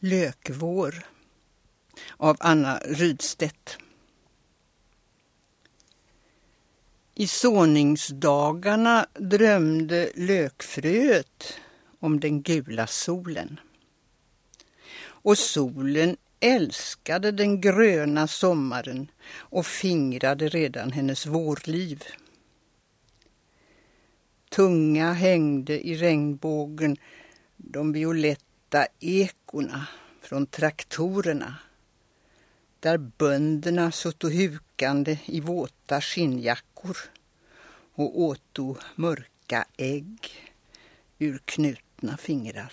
Lökvår av Anna Rydstedt. I såningsdagarna drömde lökfröet om den gula solen. Och solen älskade den gröna sommaren och fingrade redan hennes vårliv. Tunga hängde i regnbågen de lätta ekorna från traktorerna där bönderna satt hukande i våta skinnjackor och åto mörka ägg ur knutna fingrar.